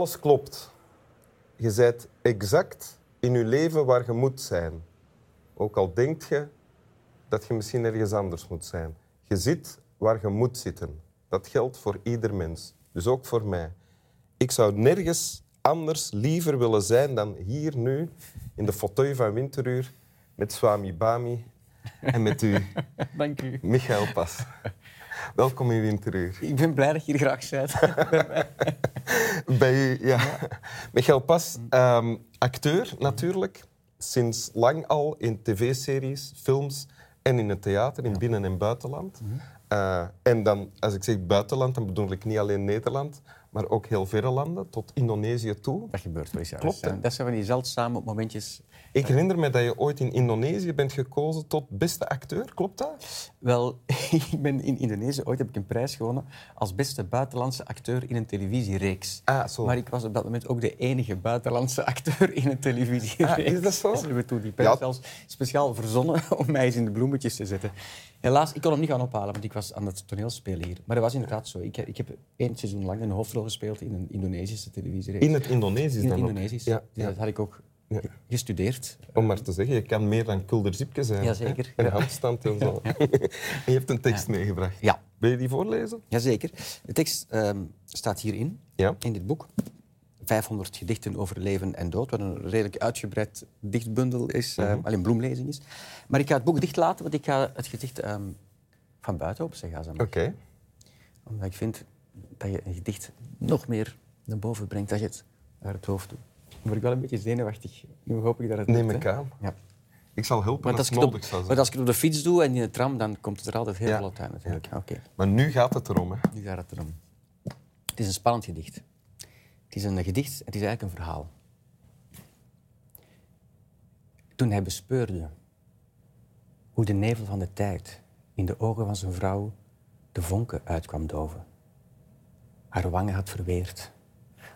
Alles klopt. Je bent exact in je leven waar je moet zijn. Ook al denkt je dat je misschien ergens anders moet zijn. Je zit waar je moet zitten. Dat geldt voor ieder mens. Dus ook voor mij. Ik zou nergens anders liever willen zijn dan hier nu in de fauteuil van Winteruur met Swami Bami en met u, Dank u. Michael Pas. Welkom in Winteruur. Ik ben blij dat je hier graag bent. Bij u, ja. Michael Pas, ehm, acteur natuurlijk. Sinds lang al in tv-series, films en in het theater, in binnen- en buitenland. Eh, en dan, als ik zeg buitenland, dan bedoel ik niet alleen Nederland, maar ook heel verre landen, tot Indonesië toe. Dat gebeurt wel eens. Ja. Klopt, zijn, hè? dat zijn van die zeldzame momentjes. Ik herinner me dat je ooit in Indonesië bent gekozen tot beste acteur, klopt dat? Wel, ik ben in Indonesië ooit heb ik een prijs gewonnen als beste buitenlandse acteur in een televisiereeks. Ah, zo. Maar ik was op dat moment ook de enige buitenlandse acteur in een televisiereeks. Ah, is dat zo? Ze hebben toen die prijs Ja. zelfs speciaal verzonnen om mij eens in de bloemetjes te zetten. Helaas, ik kon hem niet gaan ophalen, want ik was aan het toneel spelen hier. Maar dat was inderdaad zo. Ik, ik heb één seizoen lang een hoofdrol gespeeld in een Indonesische televisiereeks. In het Indonesisch In dan het ook? Indonesisch. Ja, Dus ja. Dat had ik ook Ja. gestudeerd. Om maar te zeggen, je kan meer dan Kulder Zipke zijn. Jazeker, hè? En ja. handstand en zo. je hebt een tekst meegebracht. Ja. Wil je die voorlezen? Jazeker. De tekst ehm, staat hierin, Ja. in dit boek. 500 gedichten over leven en dood, wat een redelijk uitgebreid dichtbundel is, eh, alleen bloemlezing is. Maar ik ga het boek dicht laten, want ik ga het gedicht ehm, van buiten opzeggen. Als. Oké. Omdat ik vind dat je een gedicht nog meer naar boven brengt, dat je het uit het hoofd doet. Dan word ik wel een beetje zenuwachtig. Nu hoop ik dat het Neem lukt, ik hè. aan. Ja. Ik zal helpen Want als ik nodig op, zijn. als ik het op de fiets doe en in de tram, dan komt het er altijd heel Ja. vlot uit natuurlijk. Oké. Maar nu gaat het erom. Hè. Nu gaat het erom. Het is een spannend gedicht. Het is een gedicht, het is eigenlijk een verhaal. Toen hij bespeurde hoe de nevel van de tijd in de ogen van zijn vrouw de vonken uitkwam doven. Haar wangen had verweerd,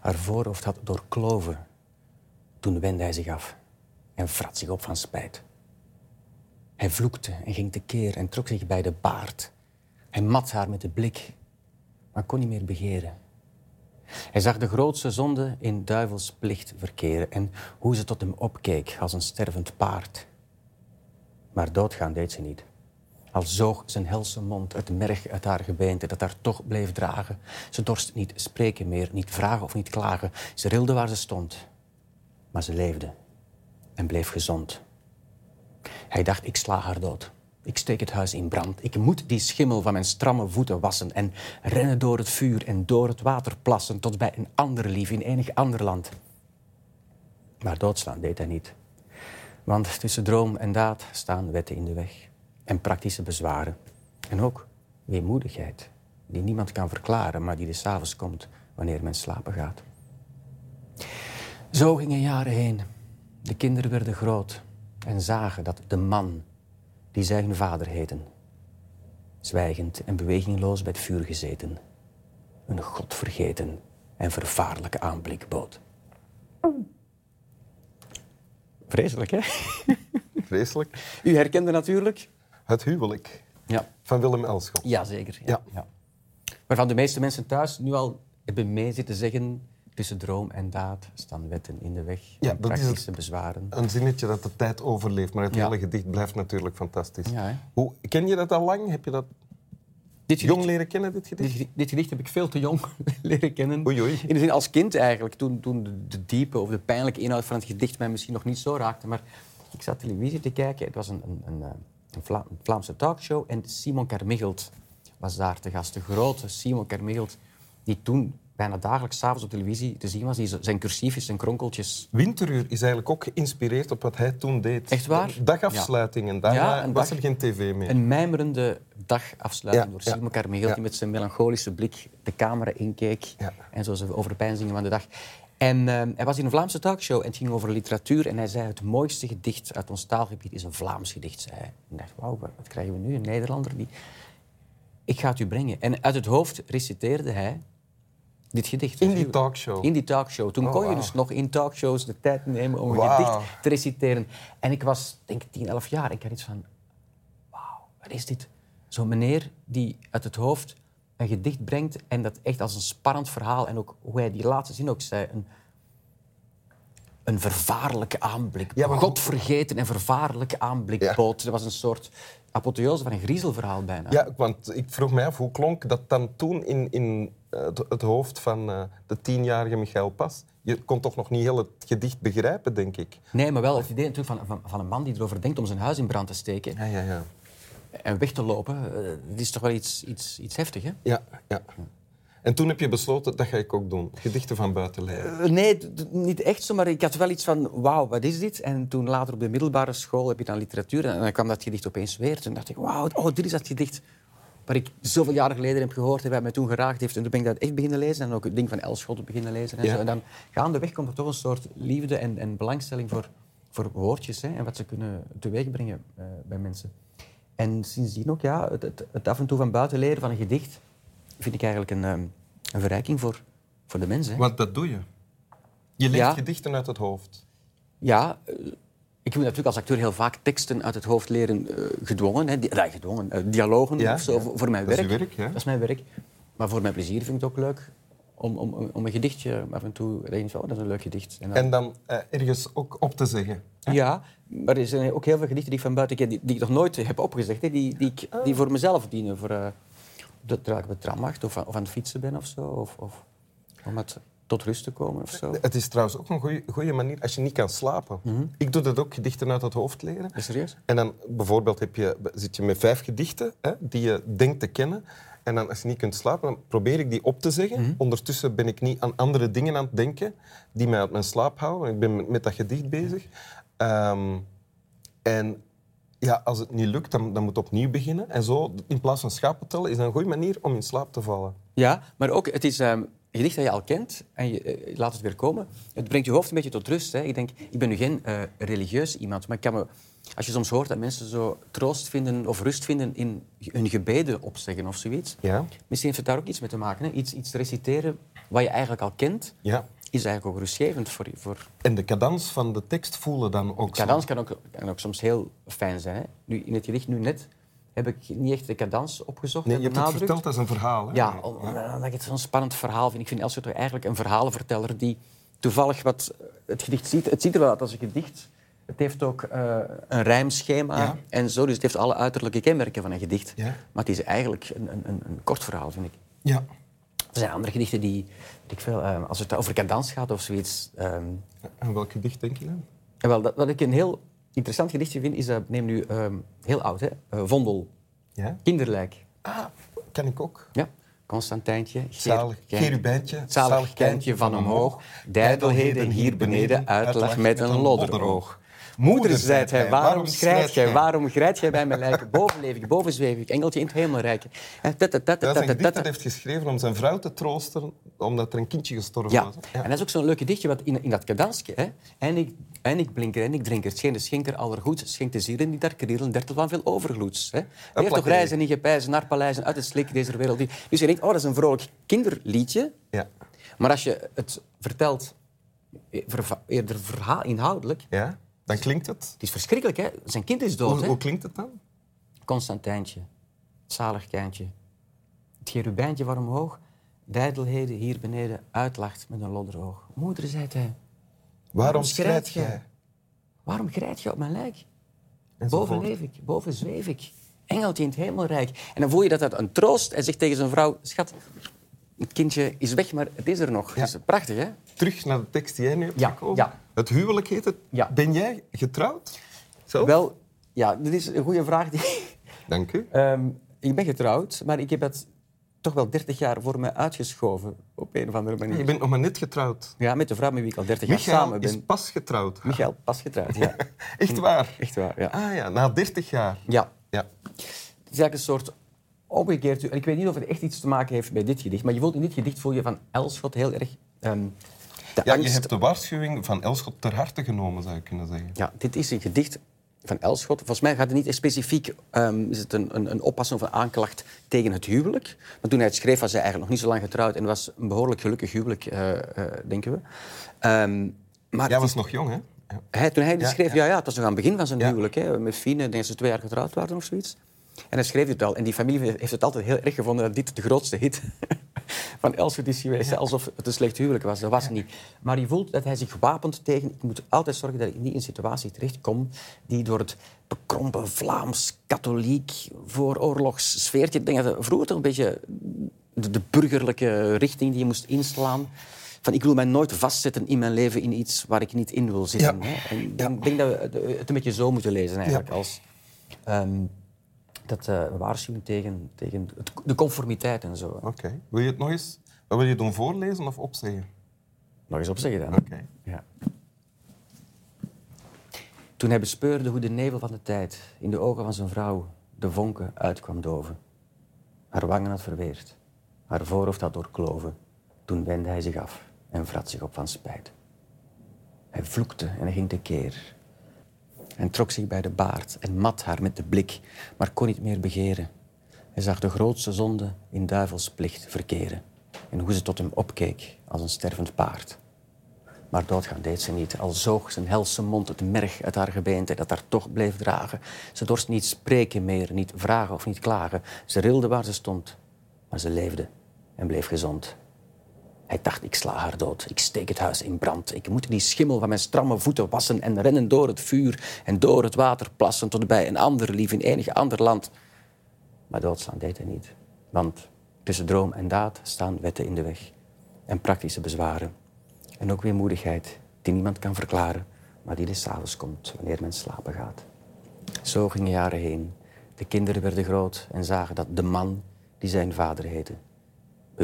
haar voorhoofd had doorkloven. Toen wendde hij zich af en vrat zich op van spijt. Hij vloekte en ging tekeer en trok zich bij de baard. Hij mat haar met de blik, maar kon niet meer begeren. Hij zag de grootste zonde in duivels plicht verkeren en hoe ze tot hem opkeek als een stervend paard. Maar doodgaan deed ze niet. Al zoog zijn helse mond het merg uit haar gebeente dat haar toch bleef dragen. Ze dorst niet spreken meer, niet vragen of niet klagen. Ze rilde waar ze stond. Maar ze leefde en bleef gezond. Hij dacht, ik sla haar dood. Ik steek het huis in brand. Ik moet die schimmel van mijn stramme voeten wassen en rennen door het vuur en door het water plassen tot bij een ander lief in enig ander land. Maar doodslaan deed hij niet. Want tussen droom en daad staan wetten in de weg en praktische bezwaren. En ook weemoedigheid, die niemand kan verklaren, maar die des avonds komt wanneer men slapen gaat. Zo gingen jaren heen. De kinderen werden groot en zagen dat de man, die zij hun vader heten, zwijgend en bewegingloos bij het vuur gezeten, een godvergeten en vervaarlijke aanblik bood. Vreselijk, hè? Vreselijk. U herkende natuurlijk? Het huwelijk Ja. van Willem Elschot. Jazeker. Ja. Ja. Waarvan de meeste mensen thuis nu al hebben mee zitten zeggen... tussen droom en daad staan wetten in de weg Ja, dat is het. praktische bezwaren. Een zinnetje dat de tijd overleeft, maar het Ja. hele gedicht blijft natuurlijk fantastisch. Ja? Hoe, ken je dat al lang? Heb je dat Dit jong leren kennen, dit dit, gedicht? gedicht- dit gedicht heb ik veel te jong leren kennen. Oei, oei. In de zin als kind eigenlijk, toen, toen de, de diepe of de pijnlijke inhoud van het gedicht mij misschien nog niet zo raakte. Maar ik zat televisie te kijken, het was een, een, een, eh, een, Vla- een Vlaamse talkshow en Simon Carmichelt was daar te gast. De grote Simon Carmichelt, die toen bijna dagelijks 's avonds op televisie te zien was. Die zijn cursiefjes en kronkeltjes Winteruur is eigenlijk ook geïnspireerd op wat hij toen deed. Echt waar? Dagafsluiting. En daarna Ja, was dag- er geen tv meer. Een mijmerende dagafsluiting Ja, door ja. Simon Carmichelt, Ja. die met zijn melancholische blik de camera inkeek. Ja. En zo ze over de pijnzingen van de dag. En eh, hij was in een Vlaamse talkshow en het ging over literatuur. En hij zei, het mooiste gedicht uit ons taalgebied is een Vlaams gedicht, zei hij. Ik dacht, wauw, wat wat krijgen we nu? Een Nederlander die... Ik ga het u brengen. En uit het hoofd reciteerde hij dit gedicht. In die talkshow? In die talkshow. Toen Oh, kon je dus nog in talkshows de tijd nemen om een gedicht te reciteren. En ik was, denk ik, 10, 11 jaar. Ik had iets van, wauw, wat is dit? Zo'n meneer die uit het hoofd een gedicht brengt en dat echt als een spannend verhaal en ook hoe hij die laatste zin ook zei, een, een vervaarlijke aanblik. Ja, maar- Godvergeten en vervaarlijke aanblik Ja. bood. Dat was een soort apotheose van een griezelverhaal bijna. Ja, want ik vroeg mij af, hoe klonk dat dan toen in, in eh, het, het hoofd van eh, de tienjarige Michael Pas? Je kon toch nog niet heel het gedicht begrijpen, denk ik. Nee, maar wel het idee natuurlijk van, van, van een man die erover denkt om zijn huis in brand te steken Ja, ja, ja. en weg te lopen. eh, Dat is toch wel iets, iets, iets heftig, hè? ja, ja. En toen heb je besloten, dat ga ik ook doen. Gedichten van buiten leren. Eh, Nee, niet echt zo, maar ik had wel iets van, wauw, wat is dit? En toen later op de middelbare school heb je dan literatuur en dan kwam dat gedicht opeens weer. Toen dacht ik, wauw, oh, dit is dat gedicht waar ik zoveel jaren geleden heb gehoord en wat mij toen geraakt heeft. En toen ben ik dat echt beginnen lezen en ook het ding van Elschot beginnen lezen. En, Ja. zo. en dan gaandeweg komt er toch een soort liefde en, en belangstelling voor, voor woordjes hè, en wat ze kunnen teweegbrengen eh, bij mensen. En sindsdien ook, ja, het, het, het af en toe van buiten leren van een gedicht vind ik eigenlijk een, ehm, een verrijking voor, voor de mensen. Want dat doe je. Je leert Ja. gedichten uit het hoofd. Ja, eh, ik moet natuurlijk als acteur heel vaak teksten uit het hoofd leren eh, gedwongen. Hè, di- gedwongen, eh, dialogen Ja, of zo, ja. voor, voor mijn Dat is werk. je werk. Dat is mijn werk. Maar voor mijn plezier vind ik het ook leuk om, om, om een gedichtje af en toe... Denkt, oh, dat is een leuk gedicht. En dan- En dan ergens ook op te zeggen. Ja, maar er zijn ook heel veel gedichten die ik van buiten ken, die, die ik nog nooit heb opgezegd. Hè, die, die, ik, die voor mezelf dienen. Voor, terwijl ik op de tram wacht of, aan- of aan het fietsen ben of zo. Of, of om het tot rust te komen of zo. Het is trouwens ook een goede manier als je niet kan slapen. Mhm. Ik doe dat ook, gedichten uit het hoofd leren. Serieus? En dan bijvoorbeeld heb je, zit je met vijf gedichten hè, die je denkt te kennen. En dan, als je niet kunt slapen, dan probeer ik die op te zeggen. Mhm. Ondertussen ben ik niet aan andere dingen aan het denken die mij uit mijn slaap houden. Ik ben met, dat gedicht bezig. Ehm, en ja, als het niet lukt, dan, dan moet het opnieuw beginnen. En zo, in plaats van schapen tellen, is dat een goede manier om in slaap te vallen. Ja, maar ook, het is ehm, een gedicht dat je al kent en je eh, laat het weer komen. Het brengt je hoofd een beetje tot rust. Hè. Ik denk, ik ben nu geen eh, religieus iemand, maar ik kan me, als je soms hoort dat mensen zo troost vinden of rust vinden in hun gebeden opzeggen of zoiets. Ja? Misschien heeft het daar ook iets mee te maken. Hè. Iets, iets reciteren wat je eigenlijk al kent, Ja. Is eigenlijk ook rustgevend voor... voor... En de cadans van de tekst voelen dan ook zo. Cadans kan ook, kan ook soms heel fijn zijn. Hè. Nu, in het gedicht nu net heb ik niet echt de cadans opgezocht Nee, je hebt het verteld als een verhaal. Hè? Ja, om- omdat ik het zo'n spannend verhaal vind. Ik vind Elschot toch eigenlijk een verhalenverteller die toevallig wat het gedicht ziet. Het ziet er wel uit als een gedicht. Het heeft ook eh, een rijmschema Ja. en zo. Dus het heeft alle uiterlijke kenmerken van een gedicht. Ja. Maar het is eigenlijk een, een, een kort verhaal, vind ik. Ja. Er zijn andere gedichten die, weet ik veel, eh, als het over cadans gaat of zoiets. ehm, En welk gedicht denk je dan? en wel, dat, wat ik een heel interessant gedichtje vind, is, eh, neem nu ehm, heel oud, hè? Eh, Vondel, Ja? kinderlijk. Ah, kan ik ook. Ja. Constantijntje, Zalig Gerubijntje, Zalig kijntje van omhoog, dijdelheden hier beneden, uitlag met een lodderoog. Moeder, zijt hij, waarom schrijt gij, waarom grijt gij bij mijn lijken? Boven leef ik, boven zweef ik, engeltje in het hemelrijk. Dat is een heeft geschreven om zijn vrouw te troosten, omdat er een kindje gestorven Ja, was. en dat is ook zo'n leuk gedichtje, want in, in dat kadansje, hè, en ik, en ik blinker en ik drinker, scheen de schenker allergoed, schenkt de zielen die daar krielen, dertel van veel overgloeds. Hè. Leer toch reizen en gepijzen naar paleizen uit het slik deze wereld. Dus je denkt, oh, dat is een vrolijk kinderliedje, Ja. maar als je het vertelt, eh, eerder verhaal, inhoudelijk, ja, dan klinkt het. het is verschrikkelijk, hè? Zijn kind is dood, Hoe, hè? hoe klinkt het dan? Constantijntje, het zalig kijntje. Het cherubijntje van omhoog, dijdelheden hier beneden, uitlacht met een lodderoog. Moeder, zei hij, Waarom schrijt gij? waarom grijt je op mijn lijk? Boven leef ik, boven zweef ik. Engeltje in het hemelrijk. En dan voel je dat dat een troost. Hij zegt tegen zijn vrouw, schat, het kindje is weg, maar het is er nog. Ja. Dat is prachtig, hè? Terug naar de tekst die jij nu hebt Ja, ja. Het huwelijk heet het. Ja. Ben jij getrouwd? Wel, ja, dit is een goede vraag. Die, Dank u. Ehm, ik ben getrouwd, maar ik heb het toch wel 30 jaar voor mij uitgeschoven. Op een of andere manier. Je bent nog maar net getrouwd. Ja, met de vrouw met wie ik al 30 jaar Michael samen ben. is pas getrouwd. Michael, pas getrouwd, ja. Echt waar? Echt waar, ja. Ah ja, na 30 jaar. Ja, Ja. het is eigenlijk een soort omgekeerd... En ik weet niet of het echt iets te maken heeft met dit gedicht, maar je voelt in dit gedicht voel je van Elschot heel erg... ehm, de ja, je hebt de waarschuwing van Elschot ter harte genomen, zou je kunnen zeggen. Ja, dit is een gedicht van Elschot. Volgens mij gaat het niet specifiek ehm, is het een, een, een oppassing of een aanklacht tegen het huwelijk. Maar toen hij het schreef was hij eigenlijk nog niet zo lang getrouwd en was een behoorlijk gelukkig huwelijk, eh, eh, denken we. Ehm, maar Jij was nog jong, hè? Ja. Hij, toen hij dit Ja, schreef, ja. ja. Ja, het was nog aan het begin van zijn huwelijk. Hè, met Fine, denk dat ze twee jaar getrouwd waren of zoiets. En hij schreef het al. En die familie heeft het altijd heel erg gevonden dat dit de grootste hit van Elsevier is geweest. Alsof het een slecht huwelijk was. Dat was het niet. Maar hij voelt dat hij zich wapent tegen... Ik moet altijd zorgen dat ik niet in een situatie terechtkom die door het bekrompen Vlaams-katholiek vooroorlogssfeertje... Ik denk dat vroeger toch een beetje de, de burgerlijke richting die je moest inslaan van ik wil mij nooit vastzetten in mijn leven in iets waar ik niet in wil zitten. Ja. Hè? En ik denk dat we het een beetje zo moeten lezen eigenlijk. Als, ehm, dat uh, waarschuwing tegen, tegen het, de conformiteit en zo. Oké. Wil je het nog eens... Wat wil je doen, voorlezen of opzeggen? Nog eens opzeggen dan. Oké. Ja. Toen hij bespeurde hoe de nevel van de tijd in de ogen van zijn vrouw de vonken uitkwam doven. Haar wangen had verweerd, haar voorhoofd had doorkloven. Toen wendde hij zich af en vrat zich op van spijt. Hij vloekte en hij ging tekeer. En trok zich bij de baard en mat haar met de blik, maar kon niet meer begeren. Hij zag de grootste zonde in duivelsplicht verkeren en hoe ze tot hem opkeek als een stervend paard. Maar doodgaan deed ze niet, al zoog zijn helse mond het merg uit haar gebeente dat haar toch bleef dragen. Ze dorst niet spreken meer, niet vragen of niet klagen. Ze rilde waar ze stond, maar ze leefde en bleef gezond. Hij dacht, ik sla haar dood, ik steek het huis in brand. Ik moet die schimmel van mijn stramme voeten wassen en rennen door het vuur en door het water plassen tot bij een ander lief in enig ander land. Maar doodslaan deed hij niet, want tussen droom en daad staan wetten in de weg en praktische bezwaren. En ook weermoedigheid die niemand kan verklaren, maar die des avonds komt wanneer men slapen gaat. Zo gingen jaren heen. De kinderen werden groot en zagen dat de man die zijn vader heette,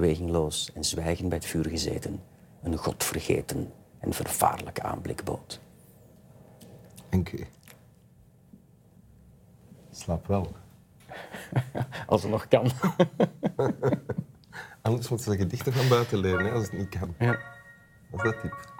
bewegingloos en zwijgend bij het vuur gezeten, een godvergeten en vervaarlijke aanblik bood. Dank u. Slaap wel. Als het nog kan. Anders moeten ze gedichten van buiten leren, hè, als het niet kan. Ja. Dat is dat type.